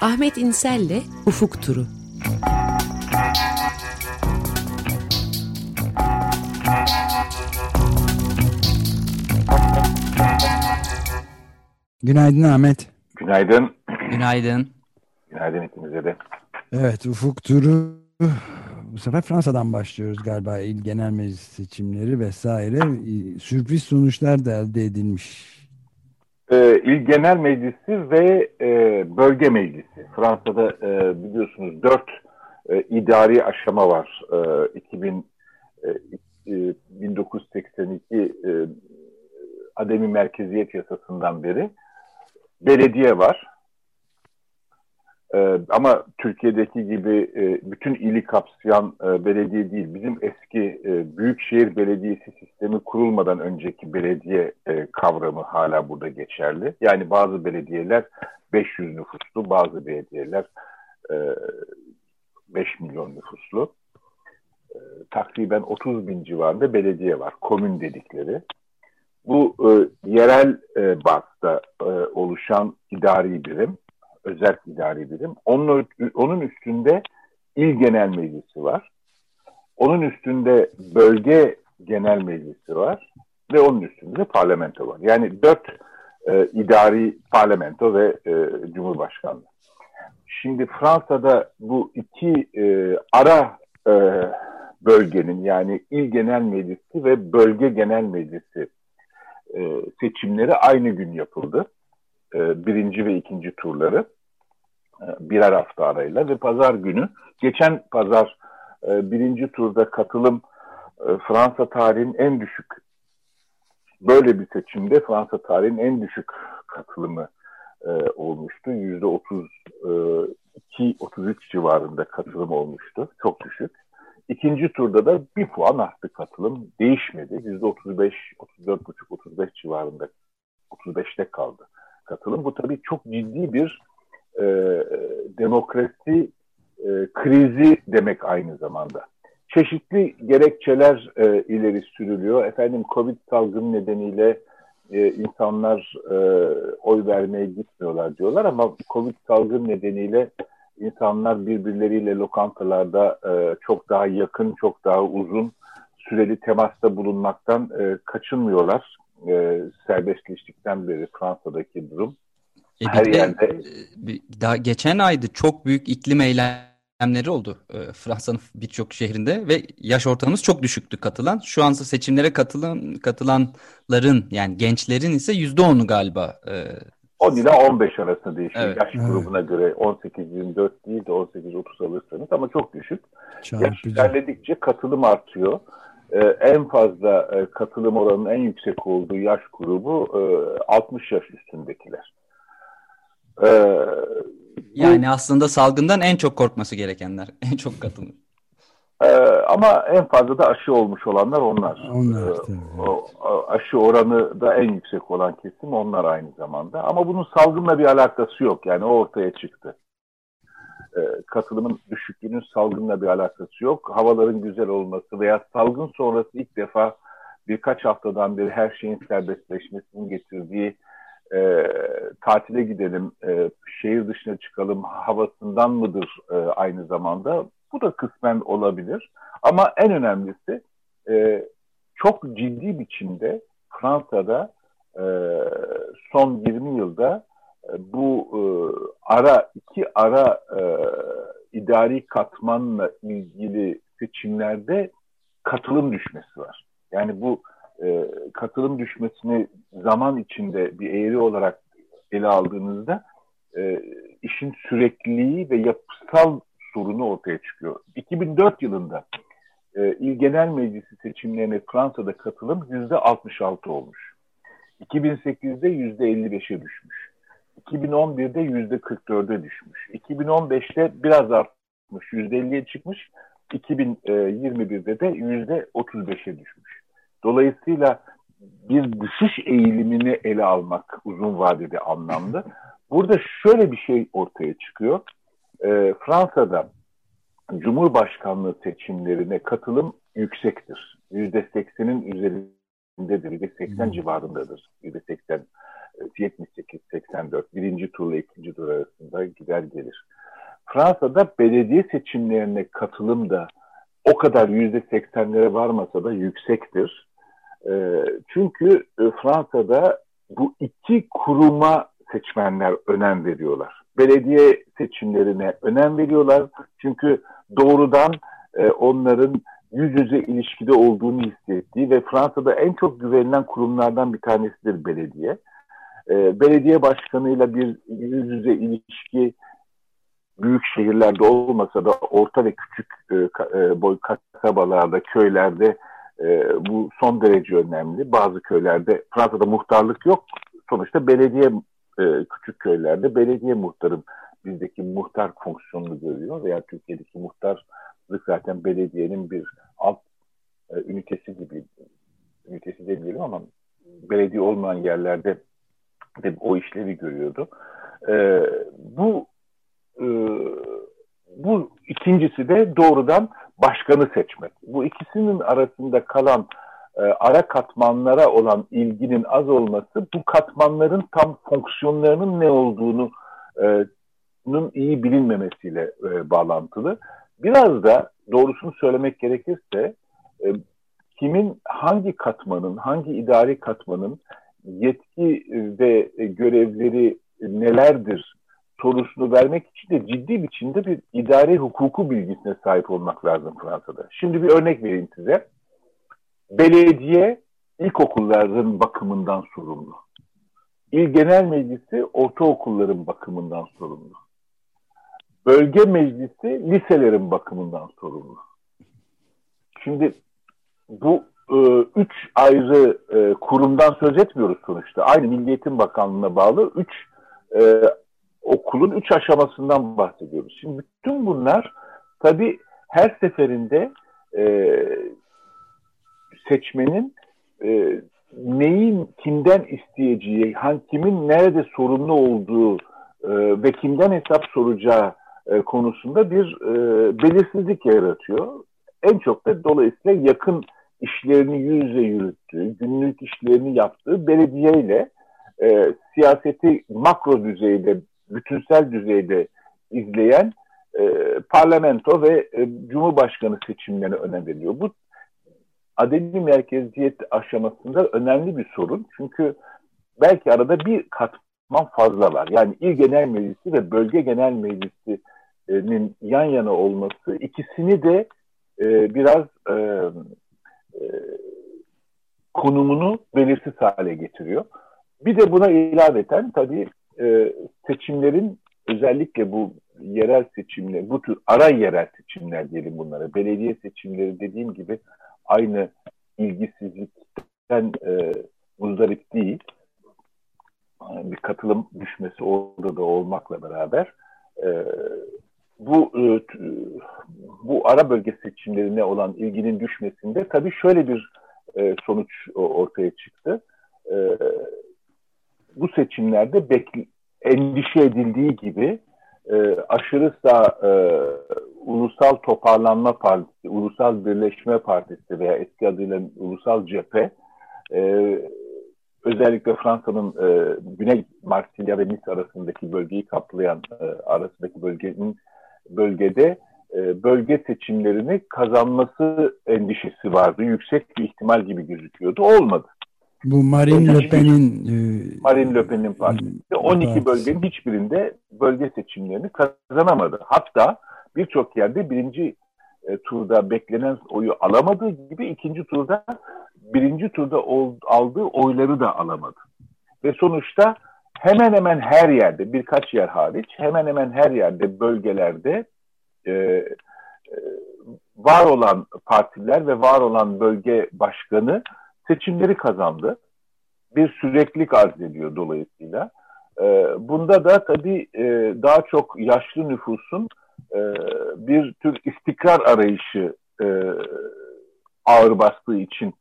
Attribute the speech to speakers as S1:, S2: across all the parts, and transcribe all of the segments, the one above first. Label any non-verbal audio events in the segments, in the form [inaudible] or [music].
S1: Ahmet İnsel'le Ufuk Turu.
S2: Günaydın Ahmet.
S3: Günaydın.
S4: Günaydın.
S3: Günaydın ikinize de.
S2: Evet ufuk turu bu sefer Fransa'dan başlıyoruz galiba il genel meclis seçimleri vesaire sürpriz sonuçlar da elde edilmiş.
S3: Ee, il genel meclisi ve e, bölge meclisi. Fransa'da e, biliyorsunuz dört e, idari aşama var. E, 2000 e, 1982 e, ademi merkeziyet yasasından beri belediye var. Ee, ama Türkiye'deki gibi e, bütün ili kapsayan e, belediye değil. Bizim eski e, büyükşehir belediyesi sistemi kurulmadan önceki belediye kavramı hala burada geçerli. Yani bazı belediyeler 500 nüfuslu, bazı belediyeler e, 5 milyon nüfuslu. E, takriben 30 bin civarında belediye var, komün dedikleri. Bu e, yerel e, bazda e, oluşan idari birim özel idari birim. Onun, onun üstünde il genel meclisi var. Onun üstünde bölge genel meclisi var. Ve onun üstünde de parlamento var. Yani dört e, idari parlamento ve e, cumhurbaşkanlığı. Şimdi Fransa'da bu iki e, ara e, bölgenin yani il genel meclisi ve bölge genel meclisi e, seçimleri aynı gün yapıldı. E, birinci ve ikinci turları e, birer hafta arayla ve pazar günü geçen pazar e, birinci turda katılım Fransa tarihinin en düşük böyle bir seçimde Fransa tarihinin en düşük katılımı olmuştu. Yüzde 32 33 civarında katılım olmuştu. Çok düşük. İkinci turda da bir puan arttı katılım. Değişmedi. Yüzde 35, 34 buçuk, 35 civarında 35'te kaldı katılım. Bu tabii çok ciddi bir e, demokrasi e, krizi demek aynı zamanda. Çeşitli gerekçeler e, ileri sürülüyor. Efendim Covid salgını nedeniyle e, insanlar e, oy vermeye gitmiyorlar diyorlar ama Covid salgını nedeniyle insanlar birbirleriyle lokantalarda e, çok daha yakın, çok daha uzun süreli temasta bulunmaktan e, kaçınmıyorlar e, serbestleştikten beri Fransa'daki durum.
S4: E Her de, yerde. E, daha geçen aydı çok büyük iklim eylemleri oldu e, Fransa'nın birçok şehrinde ve yaş ortamımız çok düşüktü katılan. Şu an seçimlere katılan katılanların yani gençlerin ise yüzde onu galiba. E,
S3: 10 ile 15 arasında değişiyor. Evet. Yaş grubuna evet. göre 18-24 değil de 18-30 alırsanız ama çok düşük. Çarpıcı. Yaş ilerledikçe katılım artıyor e, en fazla e, katılım oranının en yüksek olduğu yaş grubu e, 60 yaş üstündekiler.
S4: E, yani bu, aslında salgından en çok korkması gerekenler, [laughs] en çok katılım.
S3: E, ama en fazla da aşı olmuş olanlar onlar.
S2: Onlar e,
S3: o, aşı oranı da en yüksek olan kesim onlar aynı zamanda. Ama bunun salgınla bir alakası yok. Yani o ortaya çıktı e, katılımın düşüklüğünün salgınla bir alakası yok. Havaların güzel olması veya salgın sonrası ilk defa birkaç haftadan beri her şeyin serbestleşmesinin getirdiği e, tatile gidelim, e, şehir dışına çıkalım havasından mıdır e, aynı zamanda? Bu da kısmen olabilir. Ama en önemlisi e, çok ciddi biçimde Fransa'da e, son 20 yılda bu e, ara iki ara e, idari katmanla ilgili seçimlerde katılım düşmesi var. Yani bu e, katılım düşmesini zaman içinde bir eğri olarak ele aldığınızda e, işin sürekliliği ve yapısal sorunu ortaya çıkıyor. 2004 yılında e, İl Genel Meclisi seçimlerine Fransa'da katılım yüzde 66 olmuş. 2008'de yüzde 55'e düşmüş. 2011'de yüzde 44'e düşmüş. 2015'te biraz artmış, yüzde 50'ye çıkmış. 2021'de de yüzde 35'e düşmüş. Dolayısıyla bir düşüş eğilimini ele almak uzun vadede anlamlı. Burada şöyle bir şey ortaya çıkıyor. E, Fransa'da Cumhurbaşkanlığı seçimlerine katılım yüksektir. Yüzde seksenin üzerindedir. Yüzde seksen hmm. civarındadır. Yüzde seksen 78-84 birinci turla ikinci tur arasında gider gelir. Fransa'da belediye seçimlerine katılım da o kadar yüzde seksenlere varmasa da yüksektir. E, çünkü Fransa'da bu iki kuruma seçmenler önem veriyorlar. Belediye seçimlerine önem veriyorlar. Çünkü doğrudan e, onların yüz yüze ilişkide olduğunu hissettiği ve Fransa'da en çok güvenilen kurumlardan bir tanesidir belediye. E, belediye başkanıyla bir yüz yüze ilişki büyük şehirlerde olmasa da orta ve küçük e, e, boy kasabalarda, köylerde e, bu son derece önemli. Bazı köylerde Fransa'da muhtarlık yok. Sonuçta belediye e, küçük köylerde belediye muhtarın bizdeki muhtar fonksiyonunu görüyor veya Türkiye'deki muhtarlık zaten belediyenin bir alt e, ünitesi gibi ünitesi demeyelim ama belediye olmayan yerlerde de o işlevi görüyordu. E, bu e, bu ikincisi de doğrudan başkanı seçmek. Bu ikisinin arasında kalan e, ara katmanlara olan ilginin az olması bu katmanların tam fonksiyonlarının ne olduğunu e, iyi bilinmemesiyle e, bağlantılı. Biraz da doğrusunu söylemek gerekirse e, kimin hangi katmanın, hangi idari katmanın yetki ve görevleri nelerdir sorusunu vermek için de ciddi biçimde bir idari hukuku bilgisine sahip olmak lazım Fransa'da. Şimdi bir örnek vereyim size. Belediye ilkokulların bakımından sorumlu. İl Genel Meclisi ortaokulların bakımından sorumlu. Bölge Meclisi liselerin bakımından sorumlu. Şimdi bu e, üç ayrı e, kurumdan söz etmiyoruz sonuçta. Aynı Milli Eğitim Bakanlığı'na bağlı üç e, okulun üç aşamasından bahsediyoruz. Şimdi bütün bunlar tabii her seferinde seçmenin e, neyin kimden isteyeceği, kimin nerede sorumlu olduğu ve kimden hesap soracağı konusunda bir belirsizlik yaratıyor. En çok da dolayısıyla yakın işlerini yüz yüze yürüttüğü, günlük işlerini yaptığı belediyeyle e, siyaseti makro düzeyde bütünsel düzeyde izleyen e, parlamento ve e, cumhurbaşkanı seçimlerine önem veriyor. Bu adedi merkeziyet aşamasında önemli bir sorun. Çünkü belki arada bir katman fazla var. Yani il genel meclisi ve bölge genel meclisinin yan yana olması ikisini de e, biraz e, e, konumunu belirsiz hale getiriyor. Bir de buna ilaveten tabii e, seçimlerin özellikle bu yerel seçimler, bu tür ara yerel seçimler diyelim bunlara. Belediye seçimleri dediğim gibi aynı ilgisizlikten e, muzdarip değil. Bir katılım düşmesi orada da olmakla beraber e, bu e, bu ara bölge seçimlerine olan ilginin düşmesinde tabii şöyle bir e, sonuç ortaya çıktı. E, bu seçimlerde endişe edildiği gibi aşırı sağ Ulusal Toparlanma Partisi, Ulusal Birleşme Partisi veya eski adıyla Ulusal Cephe özellikle Fransa'nın Güney Marsilya ve Nice arasındaki bölgeyi kaplayan arasındaki bölgenin bölgede e, bölge seçimlerini kazanması endişesi vardı. Yüksek bir ihtimal gibi gözüküyordu. Olmadı.
S2: Bu Marine Le Pen'in
S3: e, Marine Le Pen'in partisi 12 bölgenin hiçbirinde bölge seçimlerini kazanamadı. Hatta birçok yerde birinci e, turda beklenen oyu alamadığı gibi ikinci turda birinci turda ol, aldığı oyları da alamadı. Ve sonuçta hemen hemen her yerde birkaç yer hariç hemen hemen her yerde bölgelerde e, e, var olan partiler ve var olan bölge başkanı seçimleri kazandı. Bir süreklilik arz ediyor dolayısıyla. E, bunda da tabii e, daha çok yaşlı nüfusun e, bir tür istikrar arayışı e, ağır bastığı için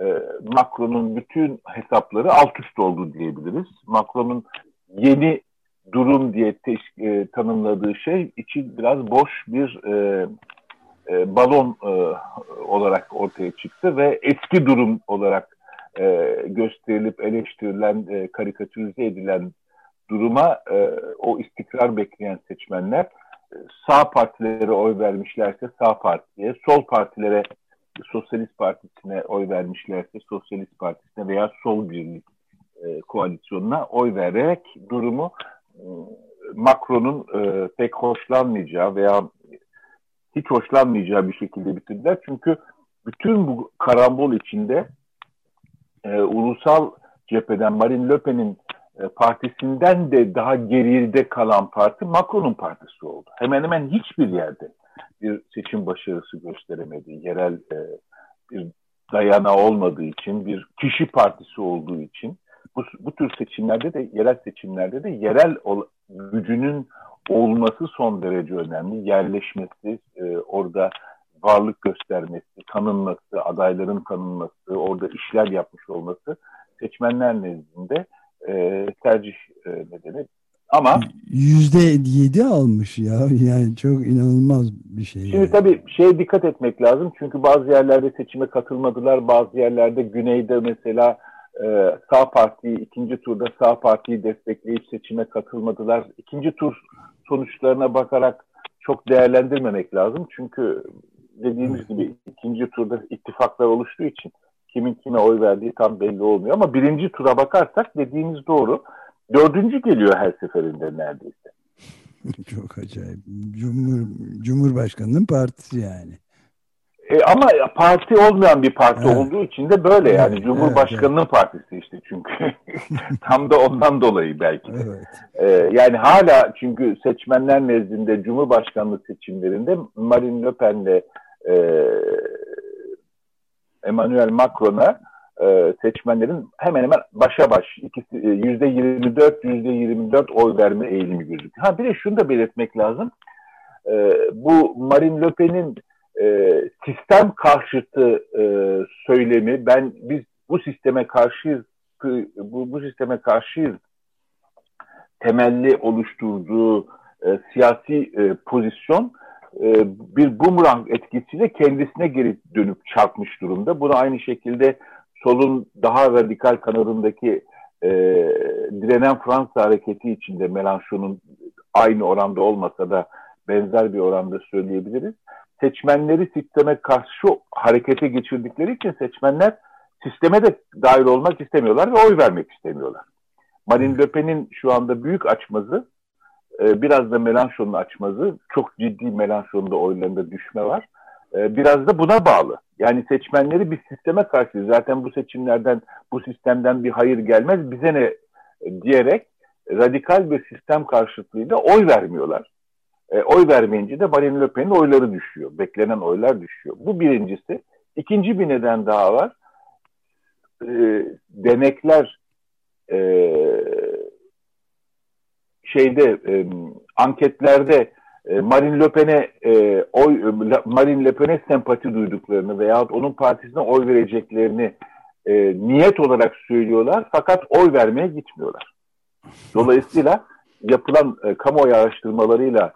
S3: e, Macron'un bütün hesapları alt üst oldu diyebiliriz. Macron'un yeni durum diye teş- e, tanımladığı şey için biraz boş bir e, e, balon e, olarak ortaya çıktı ve eski durum olarak e, gösterilip eleştirilen, e, karikatürize edilen duruma e, o istikrar bekleyen seçmenler e, sağ partilere oy vermişlerse sağ partiye, sol partilere Sosyalist Partisi'ne oy vermişlerse Sosyalist Partisi'ne veya Sol Birlik e, koalisyonuna oy vererek durumu e, Macron'un e, pek hoşlanmayacağı veya hiç hoşlanmayacağı bir şekilde bitirdiler. Çünkü bütün bu karambol içinde e, ulusal cepheden Marine Le Pen'in e, partisinden de daha geride kalan parti Macron'un partisi oldu. Hemen hemen hiçbir yerde bir seçim başarısı gösteremedi. Yerel e, bir dayana olmadığı için, bir kişi partisi olduğu için bu, bu tür seçimlerde de yerel seçimlerde de yerel ol, gücünün olması son derece önemli. Yerleşmesi, e, orada varlık göstermesi, tanınması, adayların tanınması, orada işler yapmış olması seçmenler nezdinde e, tercih e, nedeni. Ama
S2: yüzde yedi almış ya yani çok inanılmaz bir şey.
S3: Şimdi
S2: yani.
S3: tabii şeye dikkat etmek lazım çünkü bazı yerlerde seçime katılmadılar, bazı yerlerde güneyde mesela e, sağ partiyi ikinci turda sağ partiyi destekleyip seçime katılmadılar. İkinci tur sonuçlarına bakarak çok değerlendirmemek lazım çünkü dediğimiz gibi ikinci turda ittifaklar oluştuğu için kimin kime oy verdiği tam belli olmuyor. Ama birinci tura bakarsak dediğimiz doğru. Dördüncü geliyor her seferinde neredeyse. [laughs]
S2: Çok acayip. Cumhur, Cumhurbaşkanının partisi yani.
S3: E, ama parti olmayan bir parti evet. olduğu için de böyle yani. Evet, Cumhurbaşkanının evet, partisi işte çünkü. [laughs] Tam da ondan dolayı belki. Evet. E, yani hala çünkü seçmenler nezdinde Cumhurbaşkanlığı seçimlerinde Marine Le Pen'le e, Emmanuel Macron'a e, seçmenlerin hemen hemen başa baş e, yüzde 24 yüzde 24 oy verme eğilimi gözüküyor. Ha bir de şunu da belirtmek lazım. E, bu Marine Le Pen'in e, sistem karşıtı e, söylemi ben biz bu sisteme karşıyız bu, bu sisteme karşıyız temelli oluşturduğu e, siyasi e, pozisyon e, bir bumerang etkisiyle kendisine geri dönüp çarpmış durumda. Bunu aynı şekilde solun daha radikal kanadındaki e, direnen Fransa hareketi içinde Mélenchon'un aynı oranda olmasa da benzer bir oranda söyleyebiliriz. Seçmenleri sisteme karşı harekete geçirdikleri için seçmenler sisteme de dahil olmak istemiyorlar ve oy vermek istemiyorlar. Marine Le Pen'in şu anda büyük açmazı e, biraz da Melanchon'un açmazı. Çok ciddi Melanchon'da oylarında düşme var. E, biraz da buna bağlı. Yani seçmenleri bir sisteme karşı zaten bu seçimlerden, bu sistemden bir hayır gelmez bize ne diyerek radikal bir sistem karşıtlığıyla oy vermiyorlar. E, oy vermeyince de Marine Le Pen'in oyları düşüyor. Beklenen oylar düşüyor. Bu birincisi. İkinci bir neden daha var. E, denekler e, şeyde e, anketlerde e, Marine Le Pen'e e, oy Marine Le Pen'e sempati duyduklarını veya onun partisine oy vereceklerini e, niyet olarak söylüyorlar fakat oy vermeye gitmiyorlar. Dolayısıyla yapılan e, kamuoyu araştırmalarıyla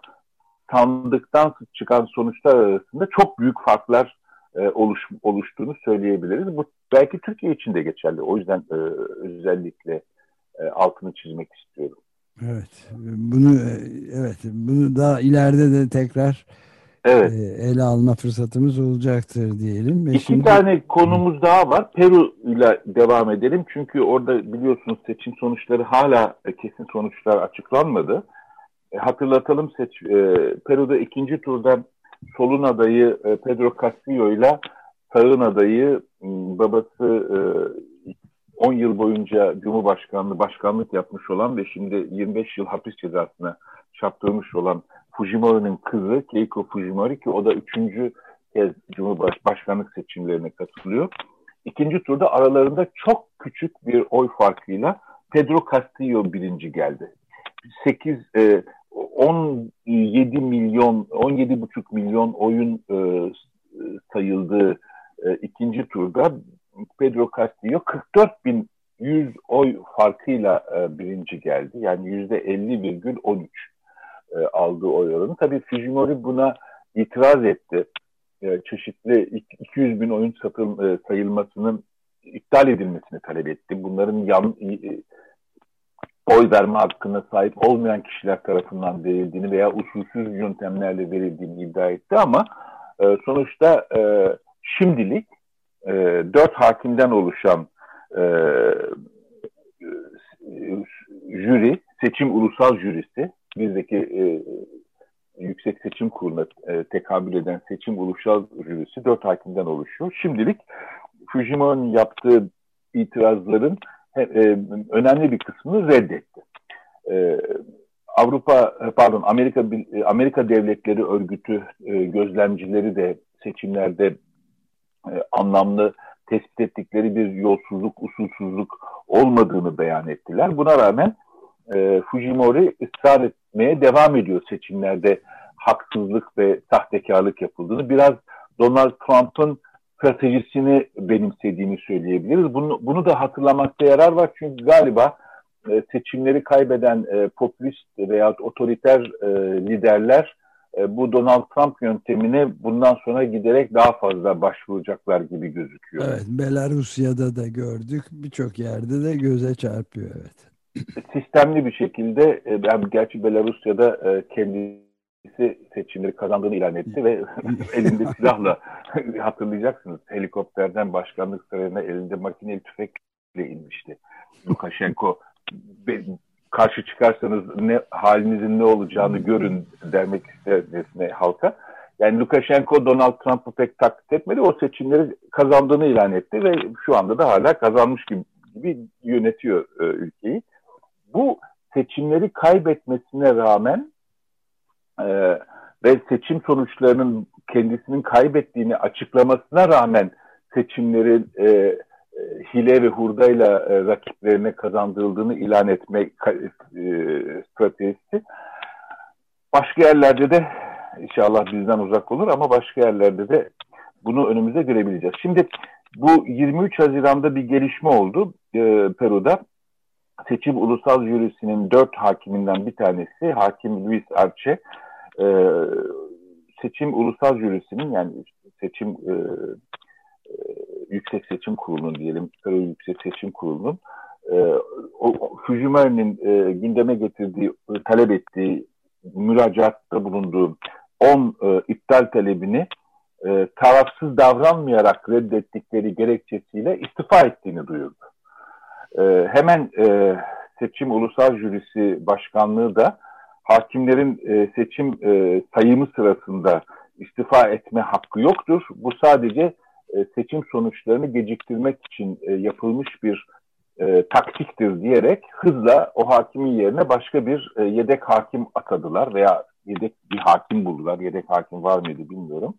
S3: sandıktan çıkan sonuçlar arasında çok büyük farklar e, oluş, oluştuğunu söyleyebiliriz. Bu belki Türkiye için de geçerli. O yüzden e, özellikle e, altını çizmek istiyorum.
S2: Evet. Bunu evet bunu daha ileride de tekrar evet. E, ele alma fırsatımız olacaktır diyelim.
S3: Ve İki şimdi... tane konumuz daha var. Peru ile devam edelim. Çünkü orada biliyorsunuz seçim sonuçları hala kesin sonuçlar açıklanmadı. E, hatırlatalım seç, e, Peru'da ikinci turda solun adayı Pedro Castillo ile sağın adayı babası 10 yıl boyunca Cumhurbaşkanlığı başkanlık yapmış olan ve şimdi 25 yıl hapis cezasına çarptırmış olan Fujimori'nin kızı Keiko Fujimori ki o da üçüncü kez Cumhurbaşkanlık seçimlerine katılıyor. İkinci turda aralarında çok küçük bir oy farkıyla Pedro Castillo birinci geldi. 8 e, 17 milyon 17,5 milyon oyun e, sayıldığı e, ikinci turda Pedro Castillo 44 bin 100 oy farkıyla e, birinci geldi. Yani yüzde 50,13 e, aldığı oy oranı. Tabii Fujimori buna itiraz etti. E, çeşitli 200 bin oyun satıl, e, sayılmasının iptal edilmesini talep etti. Bunların yan, e, oy verme hakkına sahip olmayan kişiler tarafından verildiğini veya usulsüz yöntemlerle verildiğini iddia etti ama e, sonuçta e, şimdilik e, dört hakimden oluşan e, jüri, seçim ulusal jürisi, bizdeki e, Yüksek Seçim Kurulu'na e, tekabül eden seçim ulusal jürisi dört hakimden oluşuyor. Şimdilik Fujimoto'nun yaptığı itirazların e, önemli bir kısmını reddetti. E, Avrupa pardon Amerika Amerika Devletleri Örgütü e, gözlemcileri de seçimlerde e, anlamlı tespit ettikleri bir yolsuzluk, usulsüzlük olmadığını beyan ettiler. Buna rağmen e, Fujimori ısrar etmeye devam ediyor seçimlerde haksızlık ve sahtekarlık yapıldığını. Biraz Donald Trump'ın stratejisini benimsediğini söyleyebiliriz. Bunu, bunu da hatırlamakta yarar var çünkü galiba e, seçimleri kaybeden e, popülist veya otoriter e, liderler e, bu Donald Trump yöntemine bundan sonra giderek daha fazla başvuracaklar gibi gözüküyor.
S2: Evet, Belarusya'da da gördük. Birçok yerde de göze çarpıyor evet.
S3: Sistemli bir şekilde e, ben gerçi Belarusya'da e, kendisi seçimleri kazandığını ilan etti ve [laughs] elinde [laughs] silahla [laughs] hatırlayacaksınız helikopterden başkanlık sarayına elinde makineli tüfekle inmişti. Lukashenko karşı çıkarsanız ne halinizin ne olacağını görün demek istercesine halka. Yani Lukashenko Donald Trump'ı pek taklit etmedi. O seçimleri kazandığını ilan etti ve şu anda da hala kazanmış gibi, gibi yönetiyor e, ülkeyi. Bu seçimleri kaybetmesine rağmen e, ve seçim sonuçlarının kendisinin kaybettiğini açıklamasına rağmen seçimlerin e, hile ve hurdayla e, rakiplerine kazandırıldığını ilan etme e, stratejisi. Başka yerlerde de inşallah bizden uzak olur ama başka yerlerde de bunu önümüze görebileceğiz. Şimdi bu 23 Haziran'da bir gelişme oldu e, Peru'da. Seçim Ulusal Jürisi'nin dört hakiminden bir tanesi Hakim Luis Arce e, seçim Ulusal Jürisi'nin yani seçim e, Yüksek Seçim Kurulu'nun diyelim, Peru Yüksek Seçim Kurulu'nun e, o Fujimori'nin e, gündeme getirdiği, e, talep ettiği, müracaatta bulunduğu 10 e, iptal talebini e, tarafsız davranmayarak reddettikleri gerekçesiyle istifa ettiğini duyurdu. E, hemen e, seçim ulusal jürisi başkanlığı da hakimlerin e, seçim e, sayımı sırasında istifa etme hakkı yoktur. Bu sadece e, seçim sonuçlarını geciktirmek için e, yapılmış bir e, taktiktir diyerek hızla o hakimin yerine başka bir yedek hakim atadılar veya yedek bir hakim buldular. Yedek hakim var mıydı bilmiyorum.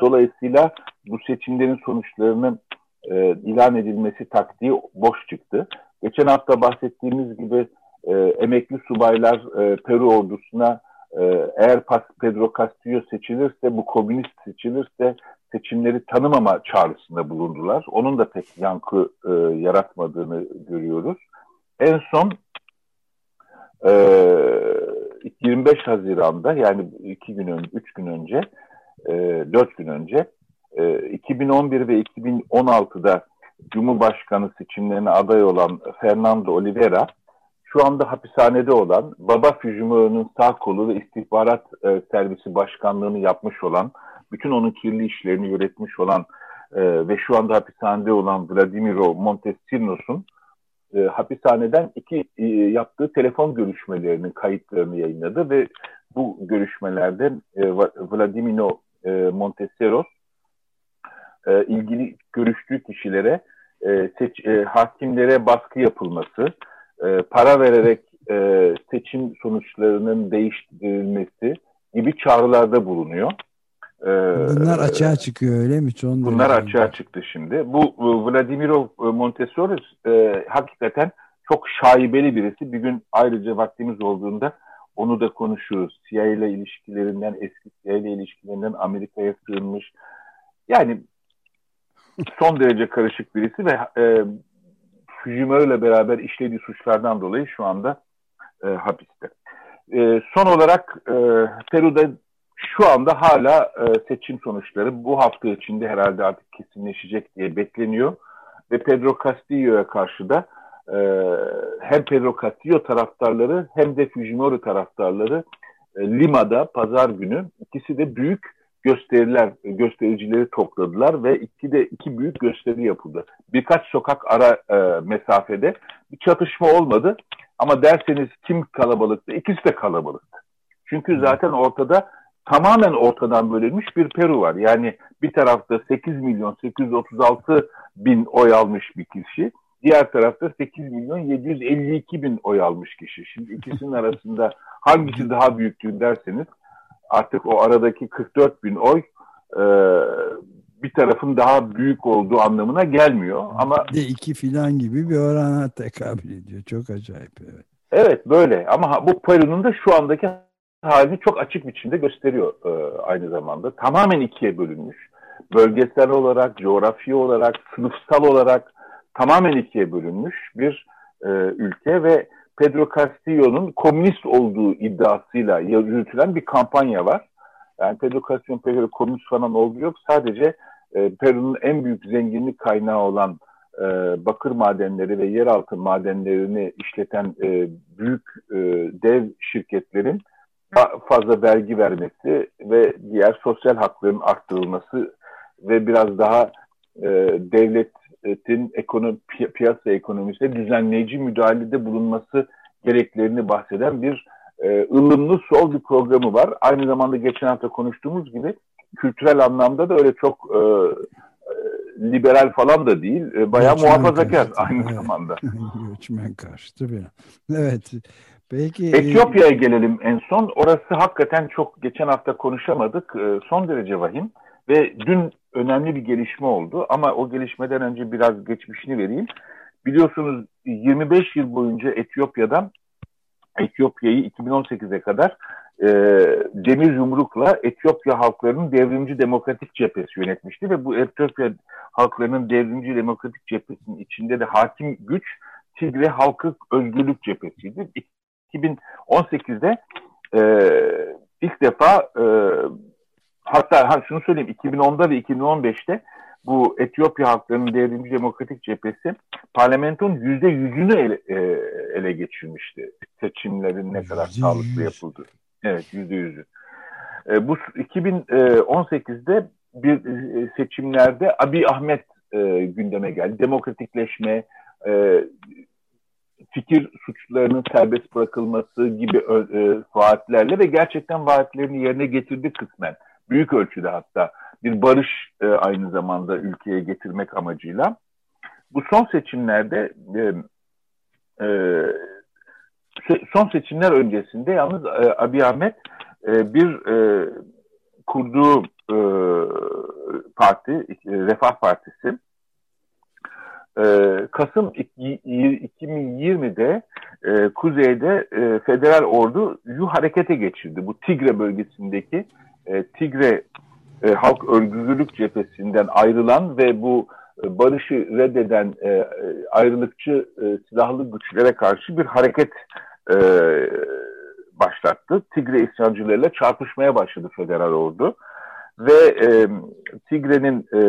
S3: Dolayısıyla bu seçimlerin sonuçlarının e, ilan edilmesi taktiği boş çıktı. Geçen hafta bahsettiğimiz gibi emekli subaylar Peru ordusuna eğer Pedro Castillo seçilirse, bu komünist seçilirse seçimleri tanımama çağrısında bulundular. Onun da pek yankı e, yaratmadığını görüyoruz. En son e, 25 Haziran'da yani iki gün önce, üç gün önce, e, dört gün önce e, 2011 ve 2016'da Cumhurbaşkanı seçimlerine aday olan Fernando Oliveira şu anda hapishanede olan Baba Fujimori'nin sağ kolu ve istihbarat e, servisi başkanlığını yapmış olan bütün onun kirli işlerini yönetmiş olan e, ve şu anda hapishanede olan Vladimiro Montesinos'un e, hapishaneden iki e, yaptığı telefon görüşmelerinin kayıtlarını yayınladı ve bu görüşmelerde e, Vladimiro e, Montesinos e, ilgili görüştüğü kişilere e, seç, e, hakimlere baskı yapılması, e, para vererek e, seçim sonuçlarının değiştirilmesi gibi çağrılarda bulunuyor.
S2: Ee, bunlar açığa çıkıyor öyle mi? Son
S3: bunlar açığa çıktı şimdi. Bu e, Vladimiro e, Montessori e, hakikaten çok şaibeli birisi. Bir gün ayrıca vaktimiz olduğunda onu da konuşuruz. CIA ile ilişkilerinden, eski CIA ile ilişkilerinden Amerika'ya sığınmış. Yani son derece karışık birisi ve e, Fujimori ile beraber işlediği suçlardan dolayı şu anda e, hapiste. E, son olarak e, Peru'da şu anda hala e, seçim sonuçları bu hafta içinde herhalde artık kesinleşecek diye bekleniyor. Ve Pedro Castillo'ya karşı da e, hem Pedro Castillo taraftarları hem de Fujimori taraftarları e, Lima'da pazar günü ikisi de büyük gösteriler, göstericileri topladılar ve iki de iki büyük gösteri yapıldı. Birkaç sokak ara e, mesafede bir çatışma olmadı ama derseniz kim kalabalıktı? İkisi de kalabalıktı. Çünkü zaten ortada tamamen ortadan bölünmüş bir Peru var. Yani bir tarafta 8 milyon 836 bin oy almış bir kişi. Diğer tarafta 8 milyon 752 bin oy almış kişi. Şimdi ikisinin arasında hangisi daha büyüktü derseniz artık o aradaki 44 bin oy e, bir tarafın daha büyük olduğu anlamına gelmiyor. Ama
S2: de iki filan gibi bir orana tekabül ediyor. Çok acayip. Evet,
S3: evet böyle ama bu Peru'nun da şu andaki halini çok açık biçimde gösteriyor e, aynı zamanda. Tamamen ikiye bölünmüş. Bölgesel olarak, coğrafi olarak, sınıfsal olarak tamamen ikiye bölünmüş bir e, ülke ve Pedro Castillo'nun komünist olduğu iddiasıyla yürütülen bir kampanya var. Yani Pedro Castillo'nun pek komünist falan olduğu yok. Sadece e, Peru'nun en büyük zenginlik kaynağı olan e, bakır madenleri ve yeraltı madenlerini işleten e, büyük e, dev şirketlerin fazla vergi vermesi ve diğer sosyal hakların arttırılması ve biraz daha e, devletin ekonomi, piyasa ekonomisine düzenleyici müdahalede bulunması gereklerini bahseden bir e, ılımlı sol bir programı var. Aynı zamanda geçen hafta konuştuğumuz gibi kültürel anlamda da öyle çok e, e liberal falan da değil. E, bayağı Göçmen muhafazakar karşıtı, aynı evet. zamanda. [laughs]
S2: Göçmen karşıtı bir. Evet. Peki.
S3: Etiyopya'ya gelelim en son. Orası hakikaten çok geçen hafta konuşamadık. E, son derece vahim. Ve dün önemli bir gelişme oldu. Ama o gelişmeden önce biraz geçmişini vereyim. Biliyorsunuz 25 yıl boyunca Etiyopya'dan Etiyopya'yı 2018'e kadar e, demir yumrukla Etiyopya halklarının devrimci demokratik cephesi yönetmişti ve bu Etiyopya halklarının devrimci demokratik cephesinin içinde de hakim güç Tigre Halkı Özgürlük Cephesi'ydi. 2018'de e, ilk defa e, hatta ha, şunu söyleyeyim 2010'da ve 2015'te bu Etiyopya halklarının devrimci demokratik cephesi parlamentonun yüzde yüzünü ele, e, ele geçirmişti. Seçimlerin ne kadar sağlıklı yapıldı. Evet yüzde yüzü. E, bu 2018'de bir e, seçimlerde Abi Ahmet e, gündeme geldi. Demokratikleşme, e, fikir suçlarının serbest bırakılması gibi e, vaatlerle ve gerçekten vaatlerini yerine getirdi kısmen. Büyük ölçüde hatta bir barış e, aynı zamanda ülkeye getirmek amacıyla. Bu son seçimlerde e, e, son seçimler öncesinde yalnız e, Abiy Ahmet e, bir e, kurduğu e, parti, e, Refah Partisi e, Kasım 2020'de e, kuzeyde e, federal orduyu harekete geçirdi. Bu Tigre bölgesindeki e, Tigre e, Halk Örgütlülük Cephesi'nden ayrılan ve bu barışı reddeden e, ayrılıkçı silahlı güçlere karşı bir hareket başlattı. Tigre isyancılarıyla çarpışmaya başladı federal ordu ve e, Tigre'nin e,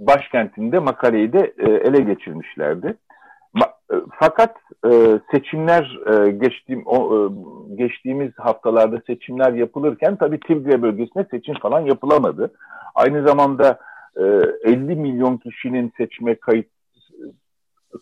S3: başkentinde Makale'yi de e, ele geçirmişlerdi. E, fakat e, seçimler geçtiğim geçtiğimiz haftalarda seçimler yapılırken tabii Tigre bölgesinde seçim falan yapılamadı. Aynı zamanda e, 50 milyon kişinin seçime kayıt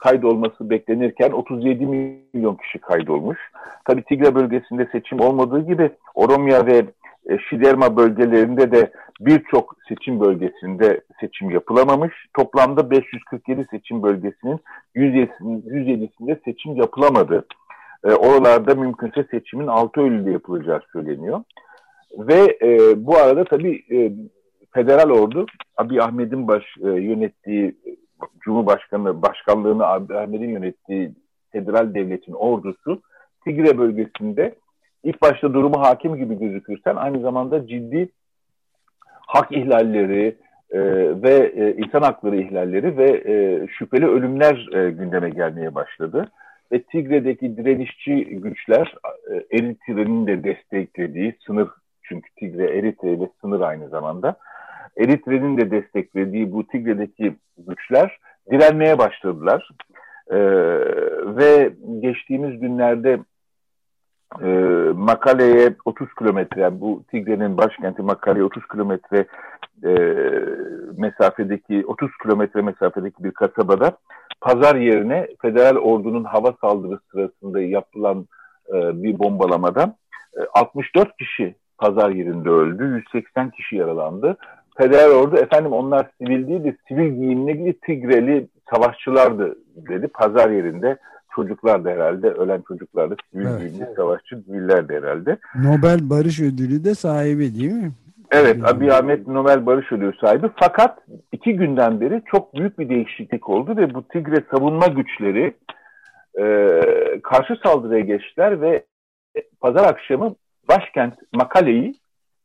S3: kaydolması beklenirken 37 milyon kişi kaydolmuş. Tabii Tigre bölgesinde seçim olmadığı gibi Oromya ve e, Şiderma bölgelerinde de birçok seçim bölgesinde seçim yapılamamış. Toplamda 547 seçim bölgesinin 107'sinde seçim yapılamadı. E, oralarda mümkünse seçimin 6 Eylül'de yapılacağı söyleniyor. Ve e, bu arada tabii e, federal ordu Abi Ahmet'in baş, e, yönettiği Cumhurbaşkanı başkanlığını Abi Ahmet'in yönettiği federal devletin ordusu Tigre bölgesinde ilk başta durumu hakim gibi gözükürsen aynı zamanda ciddi hak ihlalleri e, ve e, insan hakları ihlalleri ve e, şüpheli ölümler e, gündeme gelmeye başladı. ve Tigre'deki direnişçi güçler e, Eritre'nin de desteklediği sınır çünkü Tigre Eritre ile sınır aynı zamanda. Eritre'nin de desteklediği bu Tigre'deki güçler direnmeye başladılar. Ee, ve geçtiğimiz günlerde e, Makale'ye 30 kilometre, bu Tigre'nin başkenti Makale'ye 30 kilometre e, mesafedeki, 30 kilometre mesafedeki bir kasabada pazar yerine federal ordunun hava saldırısı sırasında yapılan e, bir bombalamada e, 64 kişi pazar yerinde öldü, 180 kişi yaralandı. Federal ordu efendim onlar sivil değil de sivil giyimli Tigreli savaşçılardı dedi. Pazar yerinde çocuklar da herhalde ölen çocuklar da sivil evet. giyimli savaşçı siviller de herhalde.
S2: Nobel Barış Ödülü de sahibi değil mi?
S3: Evet, Abi Ahmet Nobel Barış Ödülü sahibi. Fakat iki günden beri çok büyük bir değişiklik oldu ve bu Tigre savunma güçleri e, karşı saldırıya geçtiler ve pazar akşamı başkent Makale'yi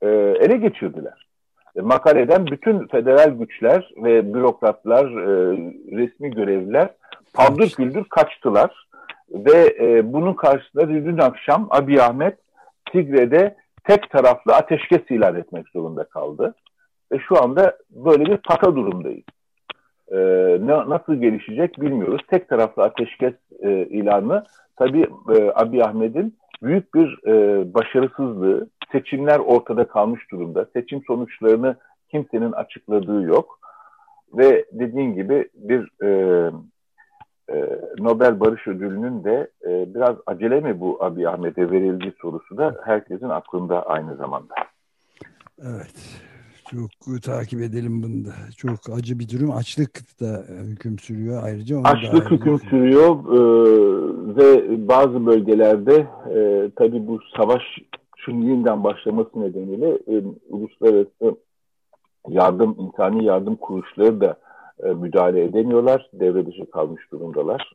S3: e, ele geçirdiler. E, Makale'den bütün federal güçler ve bürokratlar, e, resmi görevliler paldır güldür kaçtılar. Ve e, bunun karşısında dün akşam Abi Ahmet Tigre'de tek taraflı ateşkes ilan etmek zorunda kaldı. Ve şu anda böyle bir pata durumdayız. Ee, ne, nasıl gelişecek bilmiyoruz. Tek taraflı ateşkes e, ilanı tabii e, Abi Ahmet'in büyük bir e, başarısızlığı, seçimler ortada kalmış durumda. Seçim sonuçlarını kimsenin açıkladığı yok. Ve dediğin gibi bir e, e, Nobel Barış Ödülü'nün de e, biraz acele mi bu Abi Ahmet'e verildiği sorusu da herkesin aklında aynı zamanda.
S2: Evet. Çok takip edelim bunu da. Çok acı bir durum. Açlık da hüküm sürüyor ayrıca. Onu
S3: Açlık hüküm sürüyor e, ve bazı bölgelerde e, tabii bu savaş yeniden başlaması nedeniyle e, uluslararası yardım, insani yardım kuruluşları da e, müdahale edemiyorlar. Devre dışı kalmış durumdalar.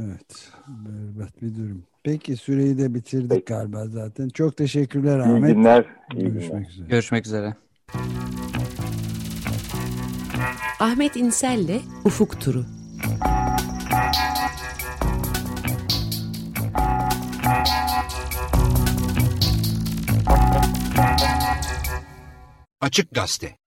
S2: Evet. Berbat bir durum. Peki süreyi de bitirdik Peki. galiba zaten. Çok teşekkürler Ahmet.
S3: İyi günler.
S2: İyi Görüşmek günler. üzere.
S4: Görüşmek üzere.
S1: Ahmet İnsel'le Ufuk Turu.
S5: Açık Gazete